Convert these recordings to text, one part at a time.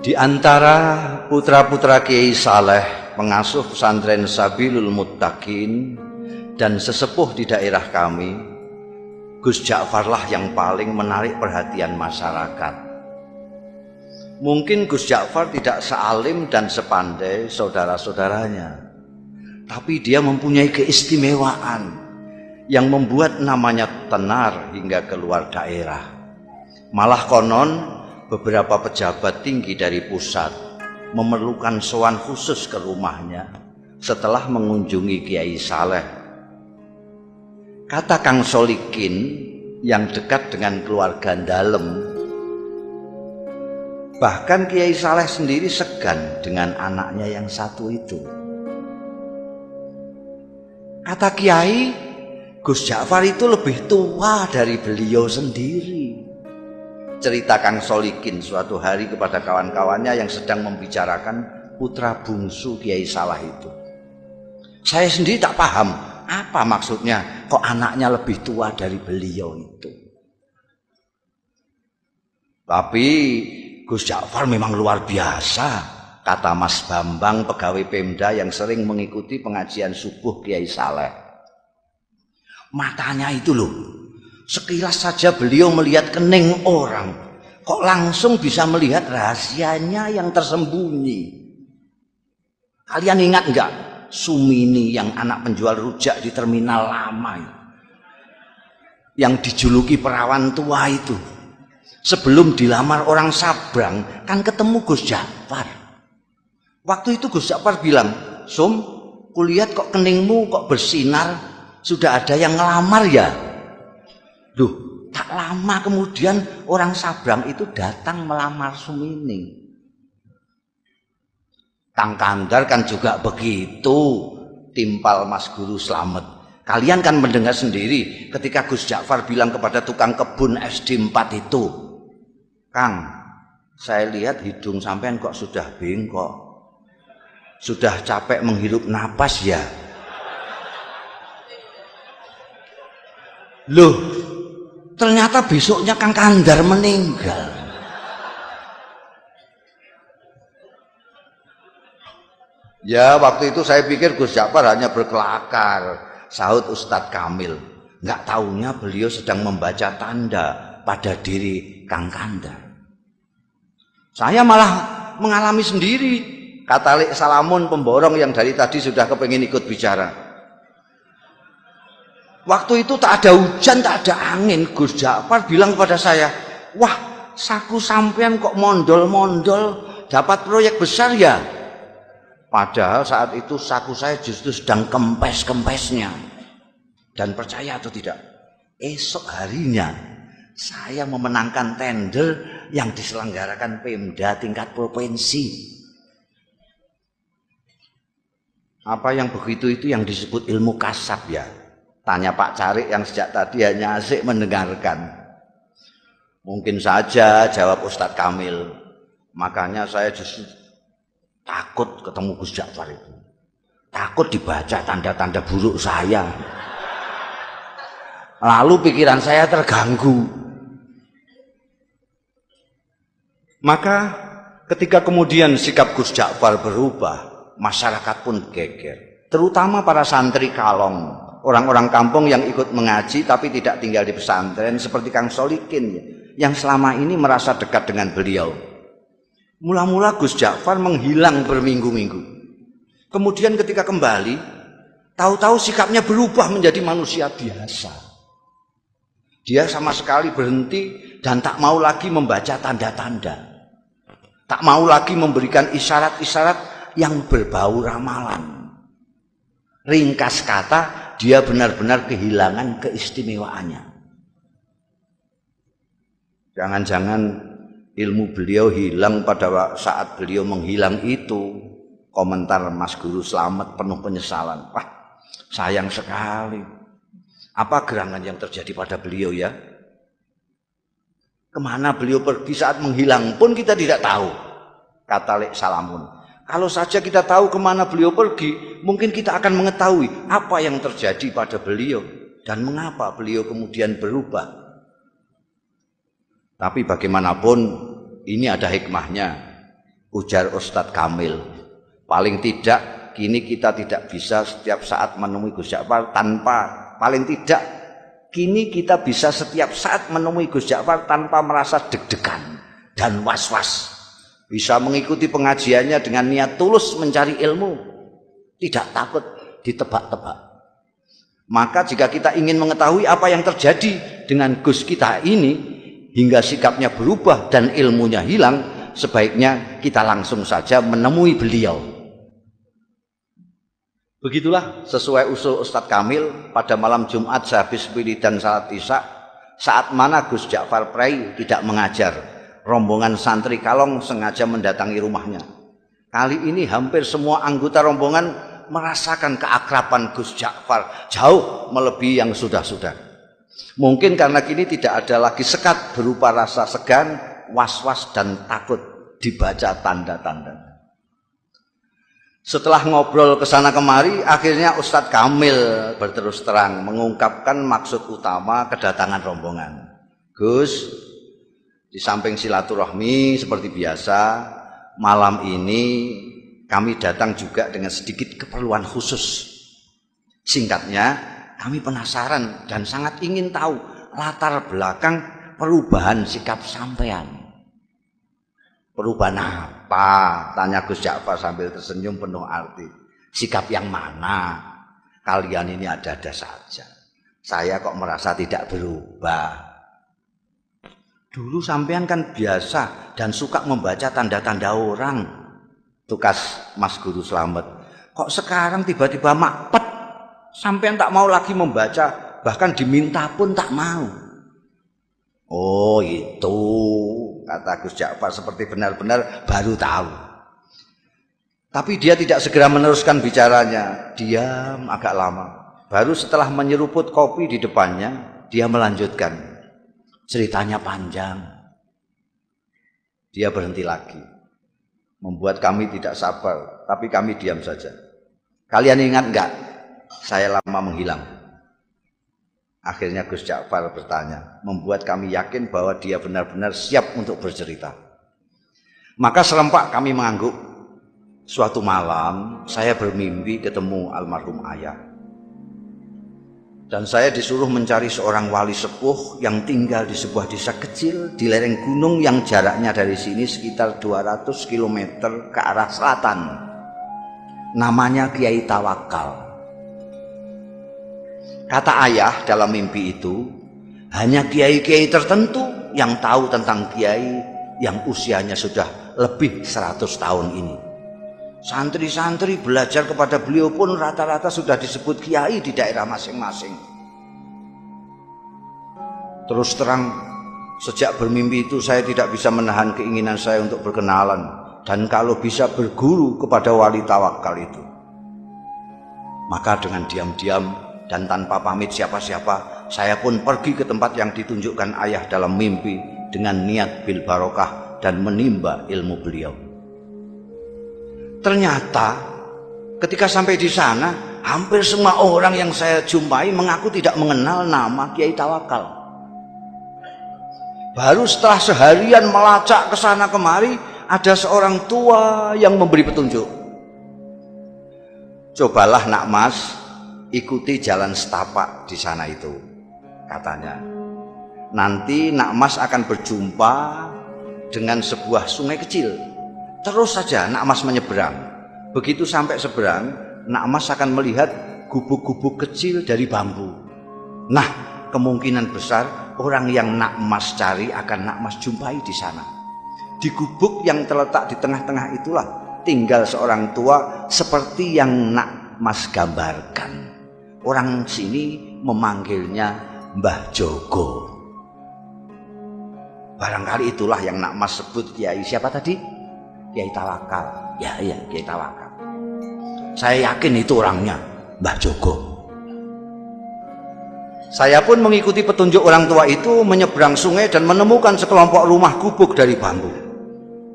Di antara putra-putra Kiai Saleh, pengasuh pesantren Sabilul Muttaqin dan sesepuh di daerah kami, Gus Ja'farlah yang paling menarik perhatian masyarakat. Mungkin Gus Ja'far tidak sealim dan sepandai saudara-saudaranya, tapi dia mempunyai keistimewaan yang membuat namanya tenar hingga keluar daerah. Malah konon beberapa pejabat tinggi dari pusat memerlukan sowan khusus ke rumahnya setelah mengunjungi Kiai Saleh. Kata Kang Solikin yang dekat dengan keluarga dalam, bahkan Kiai Saleh sendiri segan dengan anaknya yang satu itu. Kata Kiai, Gus Ja'far itu lebih tua dari beliau sendiri cerita Kang Solikin suatu hari kepada kawan-kawannya yang sedang membicarakan putra bungsu Kiai Salah itu. Saya sendiri tak paham apa maksudnya kok anaknya lebih tua dari beliau itu. Tapi Gus Ja'far memang luar biasa, kata Mas Bambang pegawai Pemda yang sering mengikuti pengajian subuh Kiai Saleh. Matanya itu loh, Sekilas saja beliau melihat kening orang, kok langsung bisa melihat rahasianya yang tersembunyi. Kalian ingat enggak Sumini yang anak penjual rujak di terminal lama yang dijuluki perawan tua itu. Sebelum dilamar orang Sabrang kan ketemu Gus Jafar. Waktu itu Gus Jafar bilang Sum kulihat kok keningmu kok bersinar? Sudah ada yang ngelamar ya Duh, tak lama kemudian orang Sabrang itu datang melamar Sumining. Kang Kandar kan juga begitu, timpal Mas Guru Slamet. Kalian kan mendengar sendiri ketika Gus Ja'far bilang kepada tukang kebun SD 4 itu, Kang, saya lihat hidung sampean kok sudah bengkok. Sudah capek menghirup napas ya? Loh, Ternyata besoknya Kang Kandar meninggal. Ya waktu itu saya pikir Gus Jafar hanya berkelakar. Saud Ustadz Kamil. Nggak tahunya beliau sedang membaca tanda pada diri Kang Kandar. Saya malah mengalami sendiri. Kata Salamun pemborong yang dari tadi sudah kepengen ikut bicara. Waktu itu tak ada hujan, tak ada angin. Gus Ja'far bilang kepada saya, wah saku sampean kok mondol-mondol dapat proyek besar ya? Padahal saat itu saku saya justru sedang kempes-kempesnya. Dan percaya atau tidak, esok harinya saya memenangkan tender yang diselenggarakan Pemda tingkat provinsi. Apa yang begitu itu yang disebut ilmu kasab ya. Tanya Pak Carik yang sejak tadi hanya asik mendengarkan. Mungkin saja jawab Ustadz Kamil. Makanya saya justru takut ketemu Gus Ja'far itu. Takut dibaca tanda-tanda buruk saya. Lalu pikiran saya terganggu. Maka ketika kemudian sikap Gus Ja'far berubah, masyarakat pun geger. Terutama para santri kalong orang-orang kampung yang ikut mengaji tapi tidak tinggal di pesantren seperti Kang Solikin yang selama ini merasa dekat dengan beliau. Mula-mula Gus Ja'far menghilang berminggu-minggu. Kemudian ketika kembali, tahu-tahu sikapnya berubah menjadi manusia biasa. Dia sama sekali berhenti dan tak mau lagi membaca tanda-tanda. Tak mau lagi memberikan isyarat-isyarat yang berbau ramalan. Ringkas kata, dia benar-benar kehilangan keistimewaannya. Jangan-jangan ilmu beliau hilang pada saat beliau menghilang itu. Komentar Mas Guru Selamat penuh penyesalan. Wah, sayang sekali. Apa gerangan yang terjadi pada beliau ya? Ke mana beliau pergi saat menghilang pun kita tidak tahu. Kata Lek Salamun. Kalau saja kita tahu ke mana beliau pergi, mungkin kita akan mengetahui apa yang terjadi pada beliau dan mengapa beliau kemudian berubah. Tapi bagaimanapun ini ada hikmahnya. Ujar Ustadz Kamil. Paling tidak kini kita tidak bisa setiap saat menemui Gus Ja'far tanpa paling tidak kini kita bisa setiap saat menemui Gus Ja'far tanpa merasa deg-degan dan was-was. Bisa mengikuti pengajiannya dengan niat tulus mencari ilmu, tidak takut ditebak-tebak. Maka jika kita ingin mengetahui apa yang terjadi dengan Gus kita ini hingga sikapnya berubah dan ilmunya hilang, sebaiknya kita langsung saja menemui beliau. Begitulah sesuai usul Ustadz Kamil pada malam Jumat sehabis dan salat isya saat mana Gus Ja'far Prai tidak mengajar rombongan santri Kalong sengaja mendatangi rumahnya. Kali ini hampir semua anggota rombongan merasakan keakraban Gus Ja'far jauh melebihi yang sudah-sudah. Mungkin karena kini tidak ada lagi sekat berupa rasa segan, was-was dan takut dibaca tanda-tanda. Setelah ngobrol ke sana kemari, akhirnya Ustadz Kamil berterus terang mengungkapkan maksud utama kedatangan rombongan. Gus, di samping silaturahmi seperti biasa, malam ini kami datang juga dengan sedikit keperluan khusus. Singkatnya, kami penasaran dan sangat ingin tahu latar belakang perubahan sikap sampean. Perubahan apa? Tanya Gus Ja'far sambil tersenyum penuh arti. Sikap yang mana? Kalian ini ada-ada saja. Saya kok merasa tidak berubah. Dulu sampean kan biasa dan suka membaca tanda-tanda orang. Tukas Mas Guru Selamat. Kok sekarang tiba-tiba makpet? Sampean tak mau lagi membaca, bahkan diminta pun tak mau. Oh itu kata Gus Ja'far seperti benar-benar baru tahu. Tapi dia tidak segera meneruskan bicaranya, diam agak lama. Baru setelah menyeruput kopi di depannya, dia melanjutkan. Ceritanya panjang. Dia berhenti lagi. Membuat kami tidak sabar, tapi kami diam saja. Kalian ingat enggak? Saya lama menghilang. Akhirnya Gus Ja'far bertanya, membuat kami yakin bahwa dia benar-benar siap untuk bercerita. Maka serempak kami mengangguk. Suatu malam saya bermimpi ketemu almarhum ayah. Dan saya disuruh mencari seorang wali sepuh yang tinggal di sebuah desa kecil di lereng gunung yang jaraknya dari sini sekitar 200 km ke arah selatan. Namanya Kiai Tawakal. Kata ayah dalam mimpi itu, hanya kiai-kiai tertentu yang tahu tentang kiai yang usianya sudah lebih 100 tahun ini. Santri-santri belajar kepada beliau pun rata-rata sudah disebut kiai di daerah masing-masing. Terus terang, sejak bermimpi itu saya tidak bisa menahan keinginan saya untuk berkenalan dan kalau bisa berguru kepada wali tawakal itu. Maka dengan diam-diam dan tanpa pamit siapa-siapa, saya pun pergi ke tempat yang ditunjukkan ayah dalam mimpi dengan niat bil barokah dan menimba ilmu beliau. Ternyata ketika sampai di sana, hampir semua orang yang saya jumpai mengaku tidak mengenal nama Kiai Tawakal. Baru setelah seharian melacak ke sana kemari, ada seorang tua yang memberi petunjuk. Cobalah nak mas, ikuti jalan setapak di sana itu katanya nanti nak mas akan berjumpa dengan sebuah sungai kecil terus saja nak mas menyeberang. Begitu sampai seberang nak mas akan melihat gubuk-gubuk kecil dari bambu. Nah kemungkinan besar orang yang nak mas cari akan nak mas jumpai di sana. Di gubuk yang terletak di tengah-tengah itulah tinggal seorang tua seperti yang nak mas gambarkan. Orang sini memanggilnya Mbah Jogo. Barangkali itulah yang nak mas sebut Kiai. Siapa tadi? Kiai Tawakal. Ya, ya, Kiai Tawakal. Saya yakin itu orangnya, Mbah Jogo. Saya pun mengikuti petunjuk orang tua itu menyeberang sungai dan menemukan sekelompok rumah gubuk dari bambu.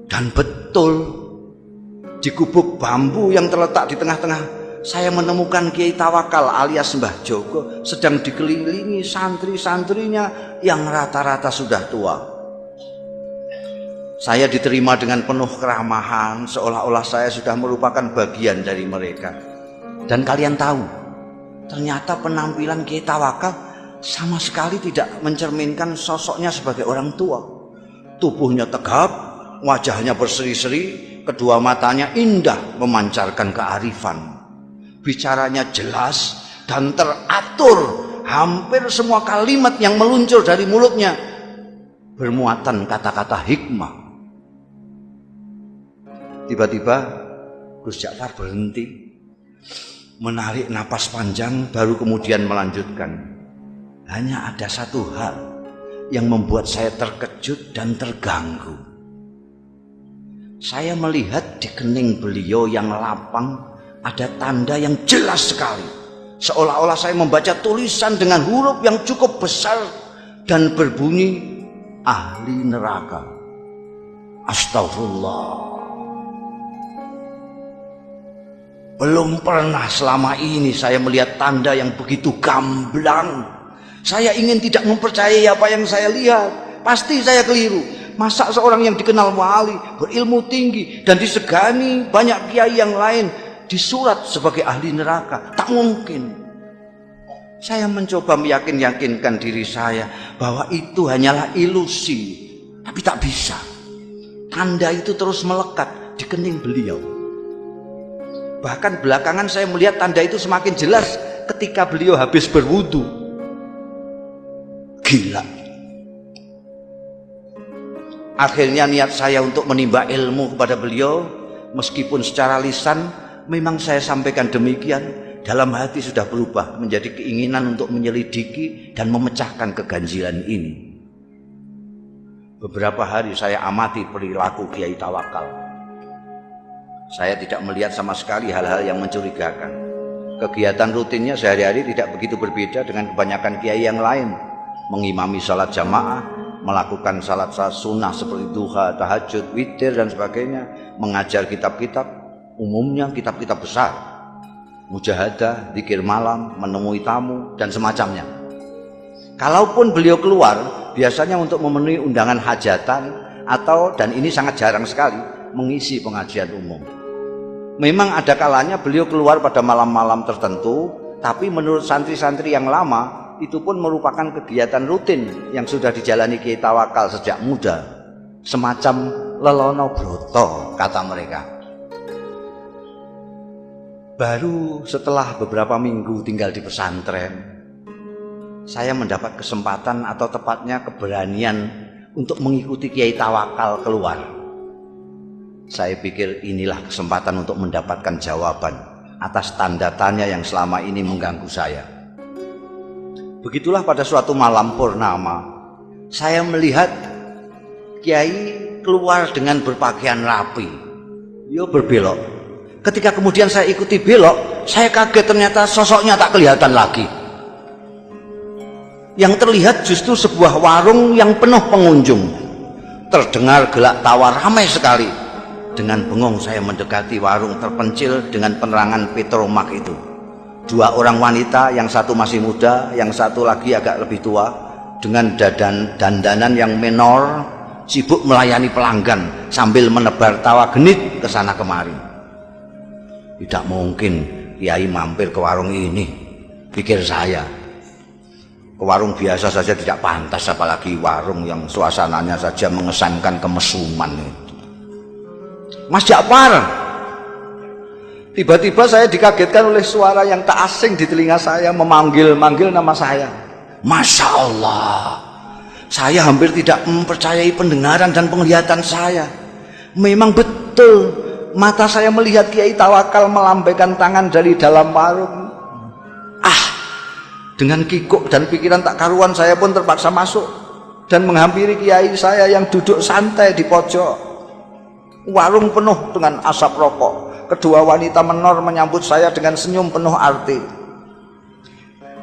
Dan betul, di gubuk bambu yang terletak di tengah-tengah saya menemukan Kiai Tawakal alias Mbah Joko sedang dikelilingi santri-santrinya yang rata-rata sudah tua. Saya diterima dengan penuh keramahan, seolah-olah saya sudah merupakan bagian dari mereka. Dan kalian tahu, ternyata penampilan Kiai Tawakal sama sekali tidak mencerminkan sosoknya sebagai orang tua. Tubuhnya tegap, wajahnya berseri-seri, kedua matanya indah memancarkan kearifan. Bicaranya jelas dan teratur. Hampir semua kalimat yang meluncur dari mulutnya bermuatan kata-kata hikmah. Tiba-tiba Gus Ja'far berhenti menarik napas panjang baru kemudian melanjutkan. Hanya ada satu hal yang membuat saya terkejut dan terganggu. Saya melihat di kening beliau yang lapang ada tanda yang jelas sekali. Seolah-olah saya membaca tulisan dengan huruf yang cukup besar dan berbunyi ahli neraka. Astagfirullah. Belum pernah selama ini saya melihat tanda yang begitu gamblang. Saya ingin tidak mempercayai apa yang saya lihat. Pasti saya keliru. Masa seorang yang dikenal wali, berilmu tinggi, dan disegani banyak kiai yang lain disurat sebagai ahli neraka. Tak mungkin. Saya mencoba meyakin-yakinkan diri saya bahwa itu hanyalah ilusi. Tapi tak bisa. Tanda itu terus melekat di kening beliau. Bahkan belakangan saya melihat tanda itu semakin jelas ketika beliau habis berwudu. Gila. Akhirnya niat saya untuk menimba ilmu kepada beliau, meskipun secara lisan memang saya sampaikan demikian, dalam hati sudah berubah menjadi keinginan untuk menyelidiki dan memecahkan keganjilan ini. Beberapa hari saya amati perilaku Kiai Tawakal saya tidak melihat sama sekali hal-hal yang mencurigakan. Kegiatan rutinnya sehari-hari tidak begitu berbeda dengan kebanyakan kiai yang lain. Mengimami salat jamaah, melakukan salat sunnah seperti duha, tahajud, witir dan sebagainya, mengajar kitab-kitab, umumnya kitab-kitab besar. Mujahadah, zikir malam, menemui tamu dan semacamnya. Kalaupun beliau keluar, biasanya untuk memenuhi undangan hajatan atau dan ini sangat jarang sekali mengisi pengajian umum. Memang ada kalanya beliau keluar pada malam-malam tertentu, tapi menurut santri-santri yang lama itu pun merupakan kegiatan rutin yang sudah dijalani Kiai Tawakal sejak muda. Semacam lelono broto kata mereka. Baru setelah beberapa minggu tinggal di pesantren, saya mendapat kesempatan atau tepatnya keberanian untuk mengikuti Kiai Tawakal keluar. Saya pikir inilah kesempatan untuk mendapatkan jawaban atas tanda tanya yang selama ini mengganggu saya. Begitulah pada suatu malam purnama, saya melihat Kiai keluar dengan berpakaian rapi. Yo berbelok. Ketika kemudian saya ikuti belok, saya kaget ternyata sosoknya tak kelihatan lagi. Yang terlihat justru sebuah warung yang penuh pengunjung. Terdengar gelak tawa ramai sekali dengan bengong saya mendekati warung terpencil dengan penerangan petromak itu. Dua orang wanita, yang satu masih muda, yang satu lagi agak lebih tua, dengan dadan dandanan yang menor, sibuk melayani pelanggan sambil menebar tawa genit ke sana kemari. Tidak mungkin Kiai mampir ke warung ini, pikir saya. Ke warung biasa saja tidak pantas, apalagi warung yang suasananya saja mengesankan kemesuman itu. Mas Ja'far. Tiba-tiba saya dikagetkan oleh suara yang tak asing di telinga saya memanggil-manggil nama saya. Masya Allah. Saya hampir tidak mempercayai pendengaran dan penglihatan saya. Memang betul mata saya melihat Kiai Tawakal melambaikan tangan dari dalam warung. Ah, dengan kikuk dan pikiran tak karuan saya pun terpaksa masuk dan menghampiri Kiai saya yang duduk santai di pojok. Warung penuh dengan asap rokok. Kedua wanita menor menyambut saya dengan senyum penuh arti.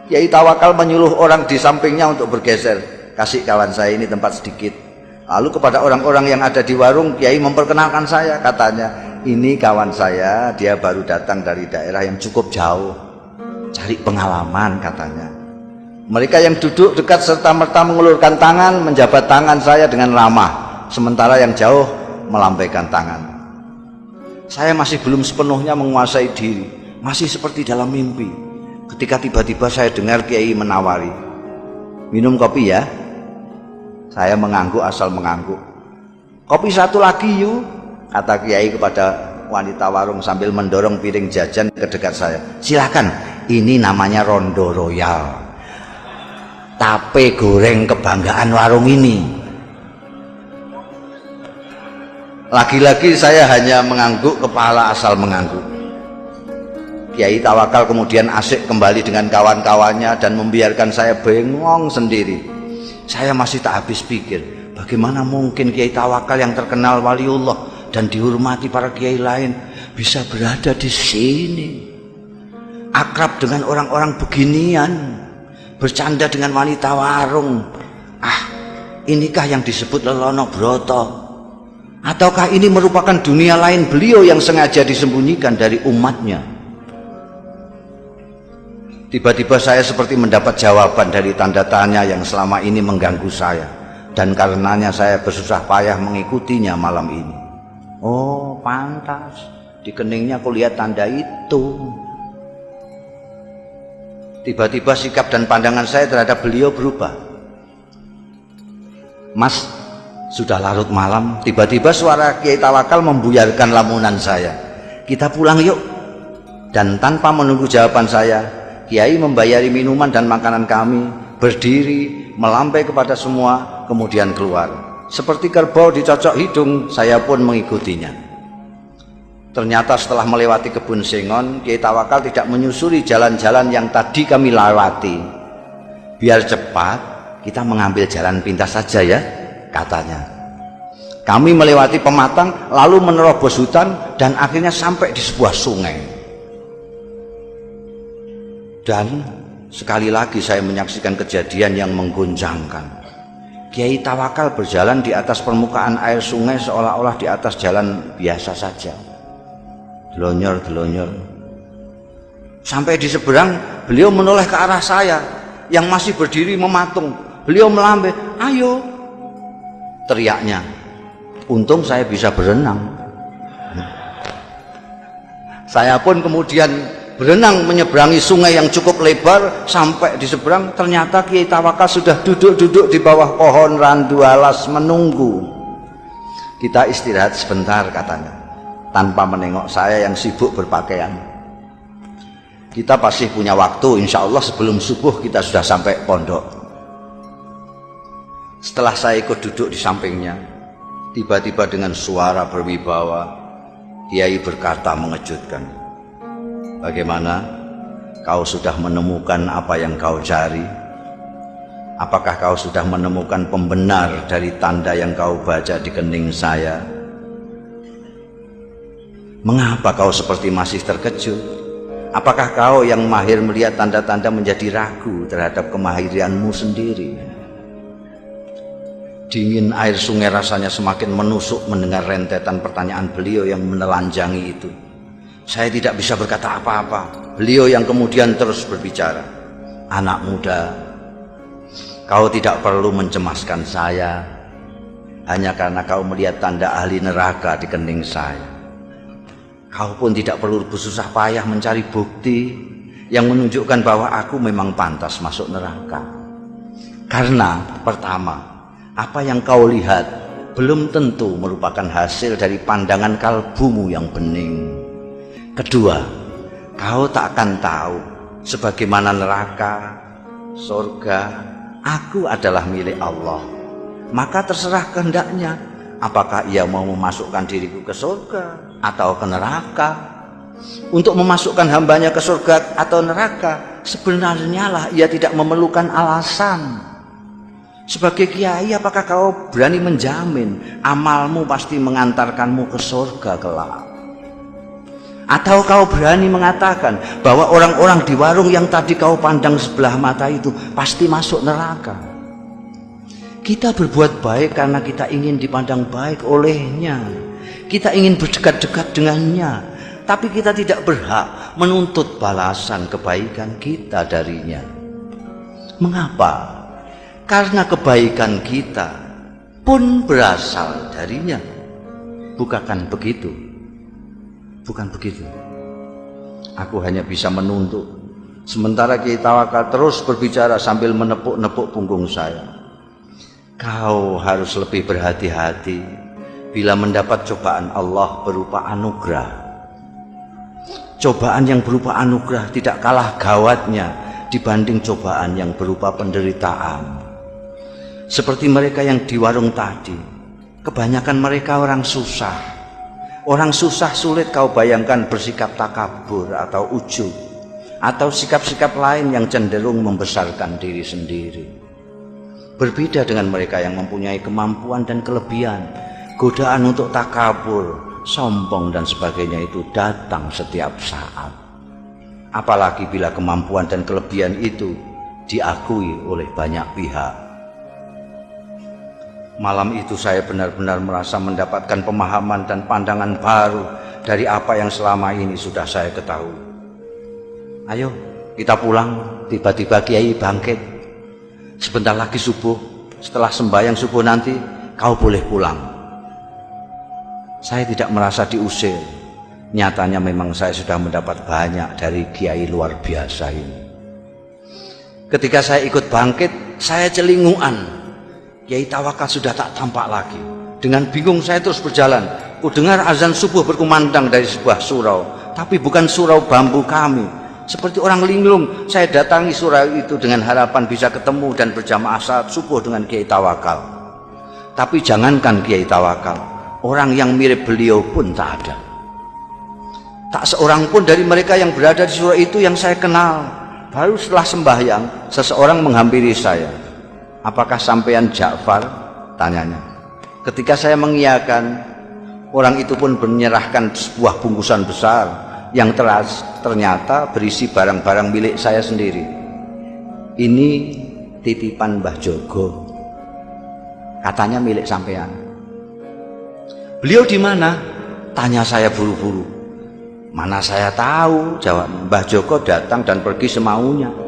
Kiai Tawakal menyuruh orang di sampingnya untuk bergeser. Kasih kawan saya ini tempat sedikit. Lalu kepada orang-orang yang ada di warung, Kiai memperkenalkan saya. Katanya, ini kawan saya, dia baru datang dari daerah yang cukup jauh. Cari pengalaman katanya. Mereka yang duduk dekat serta merta mengulurkan tangan, menjabat tangan saya dengan ramah sementara yang jauh melampaikan tangan. Saya masih belum sepenuhnya menguasai diri, masih seperti dalam mimpi. Ketika tiba-tiba saya dengar Kiai menawari, minum kopi ya. Saya mengangguk asal mengangguk. Kopi satu lagi yuk, kata Kiai kepada wanita warung sambil mendorong piring jajan ke dekat saya. Silakan, ini namanya Rondo Royal. Tape goreng kebanggaan warung ini. Lagi-lagi saya hanya mengangguk kepala asal mengangguk. Kiai Tawakal kemudian asik kembali dengan kawan-kawannya dan membiarkan saya bengong sendiri. Saya masih tak habis pikir, bagaimana mungkin Kiai Tawakal yang terkenal waliullah dan dihormati para kiai lain bisa berada di sini. Akrab dengan orang-orang beginian, bercanda dengan wanita warung. Ah, inikah yang disebut lelono broto? Ataukah ini merupakan dunia lain beliau yang sengaja disembunyikan dari umatnya? Tiba-tiba saya seperti mendapat jawaban dari tanda tanya yang selama ini mengganggu saya. Dan karenanya saya bersusah payah mengikutinya malam ini. Oh pantas, di keningnya aku lihat tanda itu. Tiba-tiba sikap dan pandangan saya terhadap beliau berubah. Mas, sudah larut malam, tiba-tiba suara Kiai Tawakal membuyarkan lamunan saya. Kita pulang yuk. Dan tanpa menunggu jawaban saya, Kiai membayari minuman dan makanan kami, berdiri, melampai kepada semua, kemudian keluar. Seperti kerbau dicocok hidung, saya pun mengikutinya. Ternyata setelah melewati kebun sengon, Kiai Tawakal tidak menyusuri jalan-jalan yang tadi kami lewati. Biar cepat, kita mengambil jalan pintas saja ya katanya. Kami melewati pematang, lalu menerobos hutan, dan akhirnya sampai di sebuah sungai. Dan sekali lagi saya menyaksikan kejadian yang mengguncangkan. Kiai Tawakal berjalan di atas permukaan air sungai seolah-olah di atas jalan biasa saja. Delonyor, delonyor. Sampai di seberang, beliau menoleh ke arah saya yang masih berdiri mematung. Beliau melambai, ayo teriaknya. Untung saya bisa berenang. Saya pun kemudian berenang menyeberangi sungai yang cukup lebar sampai di seberang ternyata Kiai Tawakal sudah duduk-duduk di bawah pohon randu alas menunggu. Kita istirahat sebentar katanya tanpa menengok saya yang sibuk berpakaian. Kita pasti punya waktu insya Allah sebelum subuh kita sudah sampai pondok. Setelah saya ikut duduk di sampingnya, tiba-tiba dengan suara berwibawa, Kiai berkata mengejutkan, Bagaimana? Kau sudah menemukan apa yang kau cari? Apakah kau sudah menemukan pembenar dari tanda yang kau baca di kening saya? Mengapa kau seperti masih terkejut? Apakah kau yang mahir melihat tanda-tanda menjadi ragu terhadap kemahiranmu sendiri? Dingin air sungai rasanya semakin menusuk mendengar rentetan pertanyaan beliau yang menelanjangi itu. Saya tidak bisa berkata apa-apa. Beliau yang kemudian terus berbicara. Anak muda, kau tidak perlu mencemaskan saya hanya karena kau melihat tanda ahli neraka di kening saya. Kau pun tidak perlu bersusah payah mencari bukti yang menunjukkan bahwa aku memang pantas masuk neraka. Karena pertama, apa yang kau lihat belum tentu merupakan hasil dari pandangan kalbumu yang bening. Kedua, kau tak akan tahu sebagaimana neraka, surga, aku adalah milik Allah. Maka terserah kehendaknya apakah ia mau memasukkan diriku ke surga atau ke neraka. Untuk memasukkan hambanya ke surga atau neraka, sebenarnya lah ia tidak memerlukan alasan sebagai kiai apakah kau berani menjamin amalmu pasti mengantarkanmu ke surga kelak? Atau kau berani mengatakan bahwa orang-orang di warung yang tadi kau pandang sebelah mata itu pasti masuk neraka? Kita berbuat baik karena kita ingin dipandang baik olehnya. Kita ingin berdekat-dekat dengannya. Tapi kita tidak berhak menuntut balasan kebaikan kita darinya. Mengapa? Karena kebaikan kita pun berasal darinya. Bukakan begitu? Bukan begitu. Aku hanya bisa menuntut. Sementara Kiai Tawakal terus berbicara sambil menepuk-nepuk punggung saya. Kau harus lebih berhati-hati bila mendapat cobaan Allah berupa anugerah. Cobaan yang berupa anugerah tidak kalah gawatnya dibanding cobaan yang berupa penderitaan. Seperti mereka yang di warung tadi, kebanyakan mereka orang susah. Orang susah sulit kau bayangkan bersikap takabur atau ujub atau sikap-sikap lain yang cenderung membesarkan diri sendiri. Berbeda dengan mereka yang mempunyai kemampuan dan kelebihan, godaan untuk takabur, sombong dan sebagainya itu datang setiap saat. Apalagi bila kemampuan dan kelebihan itu diakui oleh banyak pihak. Malam itu saya benar-benar merasa mendapatkan pemahaman dan pandangan baru dari apa yang selama ini sudah saya ketahui. Ayo kita pulang, tiba-tiba Kiai bangkit. Sebentar lagi subuh, setelah sembahyang subuh nanti kau boleh pulang. Saya tidak merasa diusir. Nyatanya memang saya sudah mendapat banyak dari Kiai luar biasa ini. Ketika saya ikut bangkit, saya celinguan Kiai Tawakal sudah tak tampak lagi. Dengan bingung saya terus berjalan. Ku dengar azan subuh berkumandang dari sebuah surau, tapi bukan surau bambu kami. Seperti orang linglung, saya datangi surau itu dengan harapan bisa ketemu dan berjamaah saat subuh dengan Kiai Tawakal. Tapi jangankan Kiai Tawakal, orang yang mirip beliau pun tak ada. Tak seorang pun dari mereka yang berada di surau itu yang saya kenal. Baru setelah sembahyang, seseorang menghampiri saya apakah sampean Ja'far? Tanyanya. Ketika saya mengiyakan, orang itu pun menyerahkan sebuah bungkusan besar yang teras, ternyata berisi barang-barang milik saya sendiri. Ini titipan Mbah Jogo. Katanya milik sampean. Beliau di mana? Tanya saya buru-buru. Mana saya tahu, jawab Mbah Joko datang dan pergi semaunya.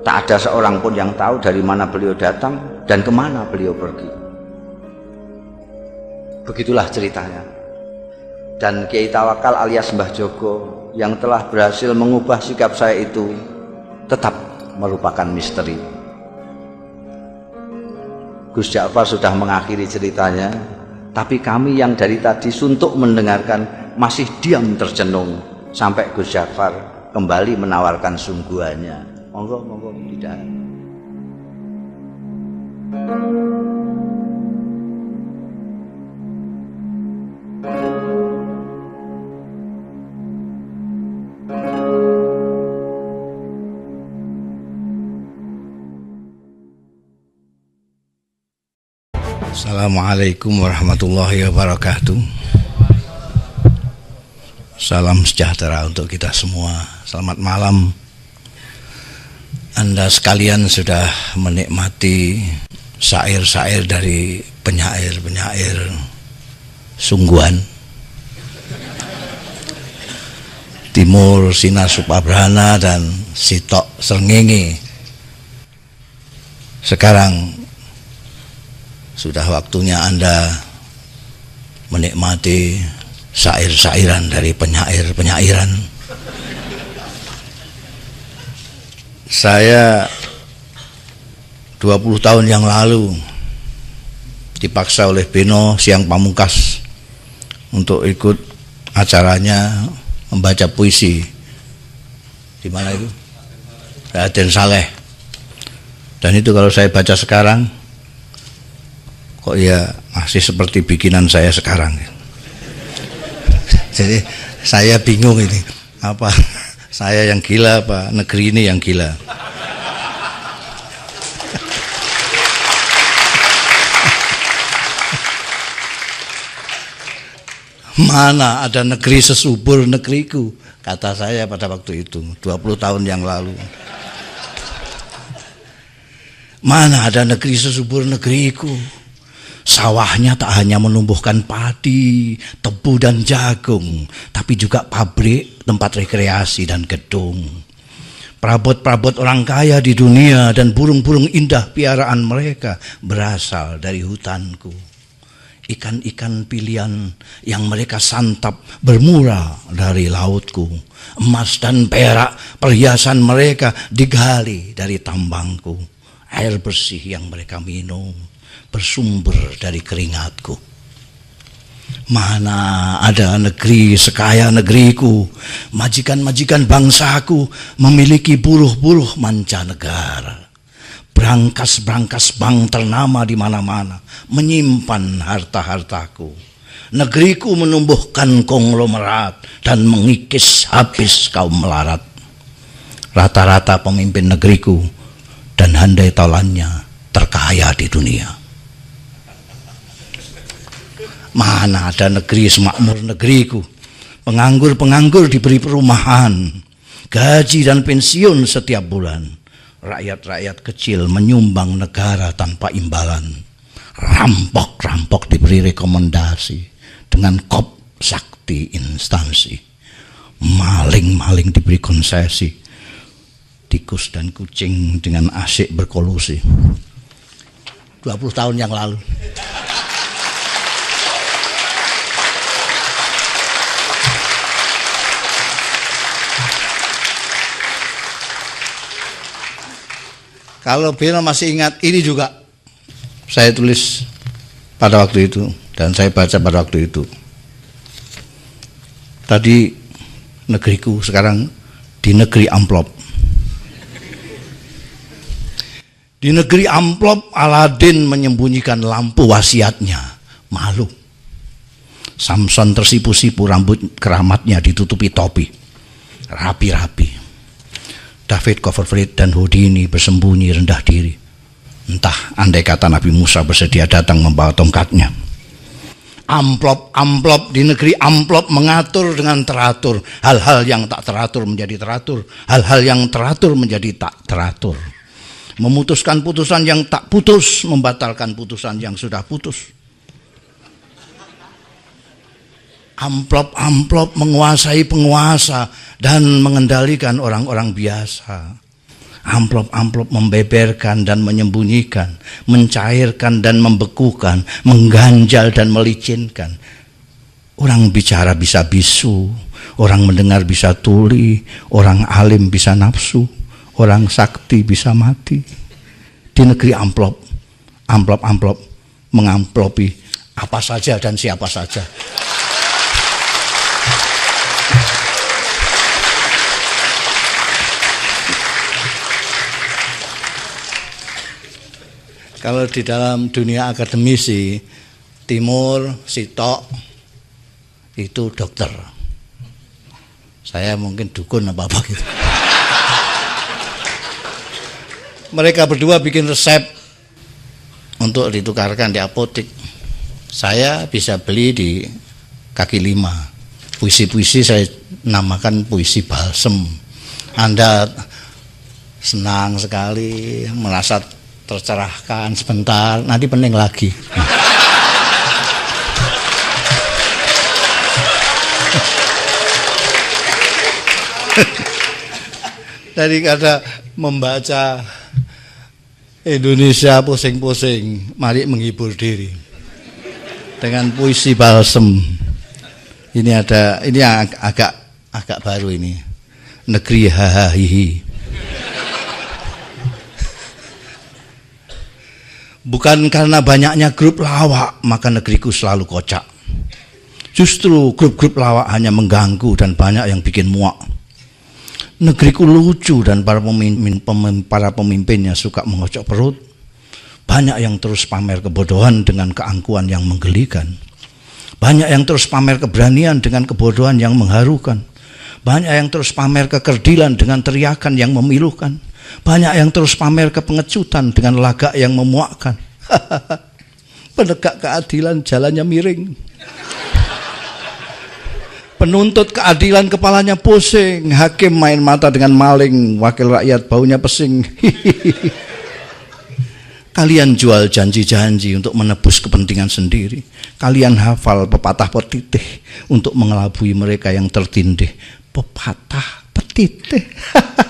Tak ada seorang pun yang tahu dari mana beliau datang dan ke mana beliau pergi. Begitulah ceritanya. Dan Kiai Tawakal alias Mbah Joko yang telah berhasil mengubah sikap saya itu tetap merupakan misteri. Gus Ja'far sudah mengakhiri ceritanya, tapi kami yang dari tadi suntuk mendengarkan masih diam tercenung sampai Gus Ja'far kembali menawarkan sungguhannya monggo monggo tidak. Assalamualaikum warahmatullahi wabarakatuh. Salam sejahtera untuk kita semua. Selamat malam anda sekalian sudah menikmati syair-syair dari penyair-penyair sungguhan. Timur Sinar Supabrana dan Sitok Srengenge. Sekarang sudah waktunya Anda menikmati syair-syairan dari penyair-penyairan Saya 20 tahun yang lalu dipaksa oleh Beno siang pamungkas untuk ikut acaranya membaca puisi. Di mana itu? Raden Saleh. Dan itu kalau saya baca sekarang kok ya masih seperti bikinan saya sekarang. Jadi saya bingung ini apa saya yang gila apa negeri ini yang gila. Mana ada negeri sesubur negeriku? Kata saya pada waktu itu 20 tahun yang lalu. Mana ada negeri sesubur negeriku Sawahnya tak hanya menumbuhkan padi, tebu dan jagung, tapi juga pabrik, tempat rekreasi dan gedung. Perabot-perabot orang kaya di dunia dan burung-burung indah piaraan mereka berasal dari hutanku. ikan-ikan pilihan yang mereka santap bermula dari lautku. Emas dan perak perhiasan mereka digali dari tambangku. Air bersih yang mereka minum bersumber dari keringatku. Mana ada negeri sekaya negeriku, majikan-majikan bangsaku memiliki buruh-buruh mancanegara. Berangkas-berangkas bank ternama di mana-mana, menyimpan harta-hartaku. Negeriku menumbuhkan konglomerat dan mengikis habis kaum melarat. Rata-rata pemimpin negeriku dan handai taulannya terkaya di dunia. Mana ada negeri semakmur negeriku. Penganggur-penganggur diberi perumahan, gaji dan pensiun setiap bulan. Rakyat-rakyat kecil menyumbang negara tanpa imbalan. Rampok-rampok diberi rekomendasi dengan kop sakti instansi. Maling-maling diberi konsesi. Tikus dan kucing dengan asyik berkolusi. 20 tahun yang lalu. Kalau Beno masih ingat ini juga saya tulis pada waktu itu dan saya baca pada waktu itu. Tadi negeriku sekarang di negeri amplop. Di negeri amplop Aladin menyembunyikan lampu wasiatnya. Malu. Samson tersipu-sipu rambut keramatnya ditutupi topi. Rapi-rapi. David Copperfield dan Houdini bersembunyi rendah diri. Entah andai kata Nabi Musa bersedia datang membawa tongkatnya. Amplop-amplop di negeri amplop mengatur dengan teratur. Hal-hal yang tak teratur menjadi teratur. Hal-hal yang teratur menjadi tak teratur. Memutuskan putusan yang tak putus, membatalkan putusan yang sudah putus amplop-amplop menguasai penguasa dan mengendalikan orang-orang biasa. Amplop-amplop membeberkan dan menyembunyikan, mencairkan dan membekukan, mengganjal dan melicinkan. Orang bicara bisa bisu, orang mendengar bisa tuli, orang alim bisa nafsu, orang sakti bisa mati. Di negeri amplop, amplop-amplop mengamplopi apa saja dan siapa saja. Kalau di dalam dunia akademisi Timur, Sitok itu dokter. Saya mungkin dukun apa apa gitu. Mereka berdua bikin resep untuk ditukarkan di apotek. Saya bisa beli di kaki lima. Puisi-puisi saya namakan puisi balsem. Anda senang sekali merasa tercerahkan sebentar, nanti pening lagi. Dari kata membaca Indonesia pusing-pusing, mari menghibur diri dengan puisi balsem. Ini ada, ini agak agak baru ini. Negeri hahaha Bukan karena banyaknya grup lawak maka negeriku selalu kocak. Justru grup-grup lawak hanya mengganggu dan banyak yang bikin muak. Negeriku lucu dan para pemimpin, para pemimpinnya suka mengocok perut. Banyak yang terus pamer kebodohan dengan keangkuhan yang menggelikan. Banyak yang terus pamer keberanian dengan kebodohan yang mengharukan. Banyak yang terus pamer kekerdilan dengan teriakan yang memilukan. Banyak yang terus pamer kepengecutan dengan laga yang memuakkan. Penegak keadilan jalannya miring. Penuntut keadilan kepalanya pusing, hakim main mata dengan maling, wakil rakyat baunya pesing. Kalian jual janji-janji untuk menebus kepentingan sendiri. Kalian hafal pepatah petitih untuk mengelabui mereka yang tertindih. Pepatah petitih.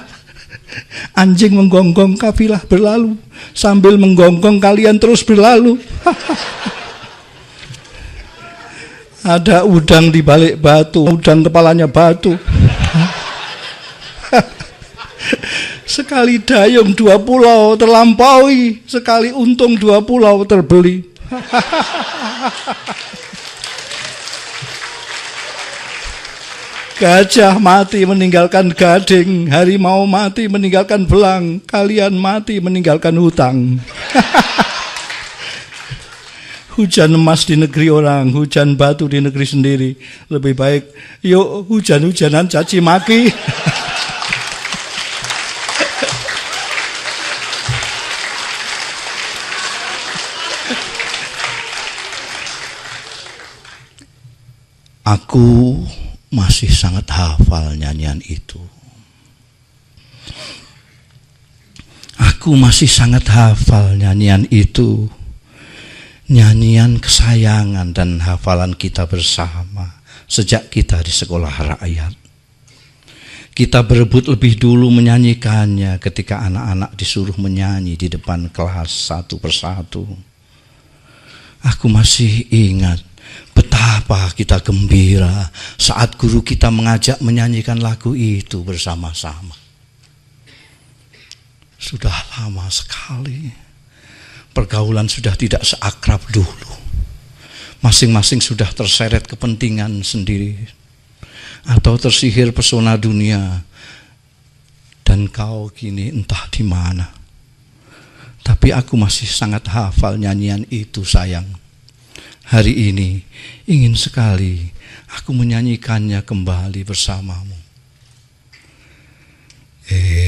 Anjing menggonggong kafilah berlalu sambil menggonggong kalian terus berlalu. Ada udang di balik batu, udang kepalanya batu. Sekali dayung dua pulau terlampaui, sekali untung dua pulau terbeli. Gajah mati meninggalkan gading, harimau mati meninggalkan belang, kalian mati meninggalkan hutang. hujan emas di negeri orang, hujan batu di negeri sendiri. Lebih baik yuk hujan-hujanan caci maki. Aku masih sangat hafal nyanyian itu. Aku masih sangat hafal nyanyian itu. Nyanyian kesayangan dan hafalan kita bersama sejak kita di sekolah rakyat. Kita berebut lebih dulu menyanyikannya ketika anak-anak disuruh menyanyi di depan kelas satu persatu. Aku masih ingat Betapa kita gembira saat guru kita mengajak menyanyikan lagu itu bersama-sama. Sudah lama sekali. Pergaulan sudah tidak seakrab dulu. Masing-masing sudah terseret kepentingan sendiri. Atau tersihir pesona dunia. Dan kau kini entah di mana. Tapi aku masih sangat hafal nyanyian itu sayang hari ini ingin sekali aku menyanyikannya kembali bersamamu.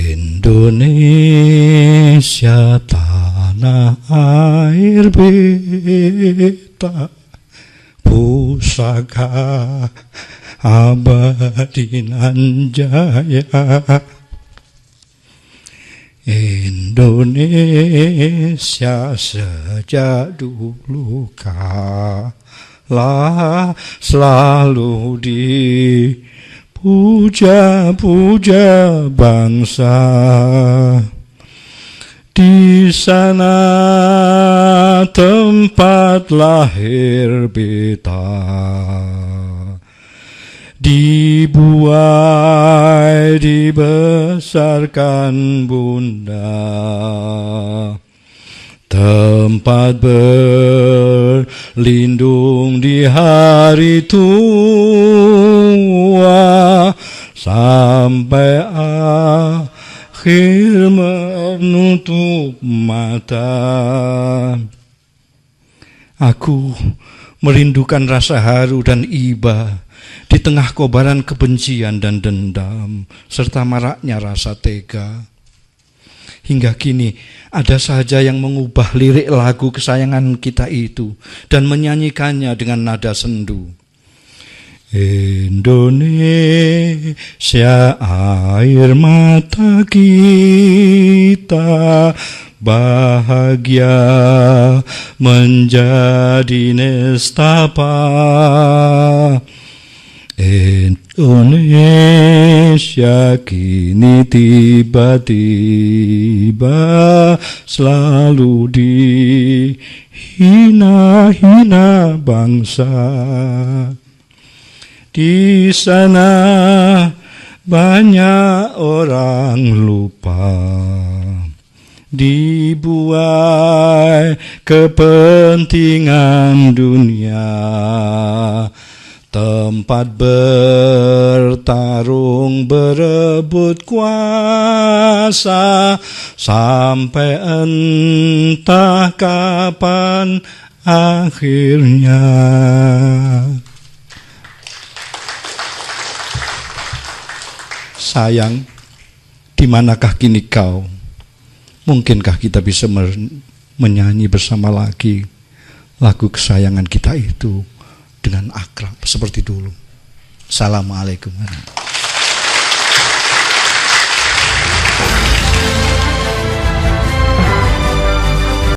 Indonesia tanah air beta pusaka abadi nan jaya Indonesia sejak dulu kalah selalu dipuja-puja bangsa. Di sana tempat lahir beta dibuai dibesarkan bunda. Tempat berlindung di hari tua sampai akhir menutup mata. Aku merindukan rasa haru dan iba tengah kobaran kebencian dan dendam, serta maraknya rasa tega. Hingga kini ada saja yang mengubah lirik lagu kesayangan kita itu dan menyanyikannya dengan nada sendu. Indonesia air mata kita bahagia menjadi nestapa Indonesia kini tiba-tiba selalu dihina-hina bangsa. Di sana banyak orang lupa dibuai kepentingan dunia tempat bertarung berebut kuasa sampai entah kapan akhirnya. Sayang di manakah kini kau? Mungkinkah kita bisa menyanyi bersama lagi? Lagu kesayangan kita itu dengan akrab seperti dulu. Assalamualaikum